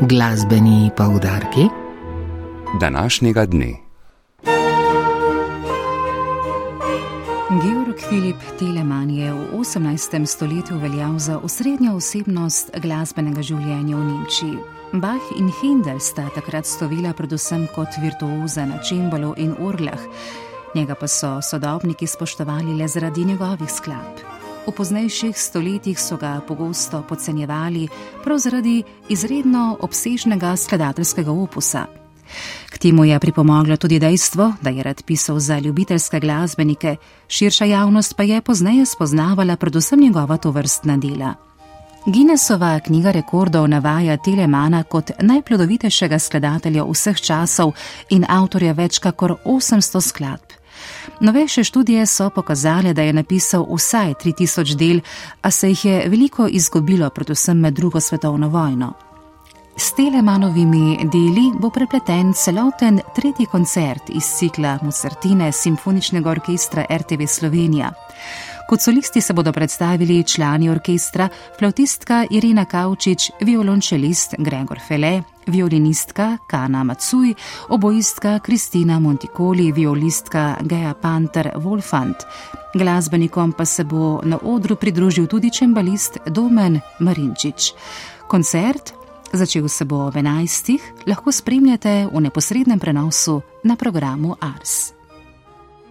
Glasbeni poudarki današnjega dne. Georg Filip Telemann je v 18. stoletju veljal za osrednjo osebnost glasbenega življenja v Nemčiji. Bach in Hindel sta takrat stovila predvsem kot virtuoza na čimbolu in urlah, njega pa so sodobniki spoštovali le zaradi njegovih skladb. V poznejših stoletjih so ga pogosto podcenjevali prav zaradi izredno obsežnega skladateljskega opusa. K temu je pripomoglo tudi dejstvo, da je rad pisal za ljubiteljske glasbenike, širša javnost pa je pozneje spoznavala predvsem njegova tovrstna dela. Guinnessova knjiga rekordov navaja Telemana kot najplodovitejšega skladatelja vseh časov in avtorja več kot 800 skladb. Novejše študije so pokazale, da je napisal vsaj 3000 del, a se jih je veliko izgubilo, predvsem med drugo svetovno vojno. S Telemanovimi deli bo prepleten celoten tretji koncert iz cikla Mozartine Simfoničnega orkestra RTV Slovenija. Kot solisti se bodo predstavili člani orkestra, flautistka Irina Kavčič, violončelist Gregor Fele, violinistka Kana Macuj, oboistka Kristina Montikoli, violistka Gea Panter Wolfant. Glasbenikom pa se bo na odru pridružil tudi čembalist Domen Marinčič. Koncert Začel se bo ob 11. lahko spremljate v neposrednem prenosu na programu Ars.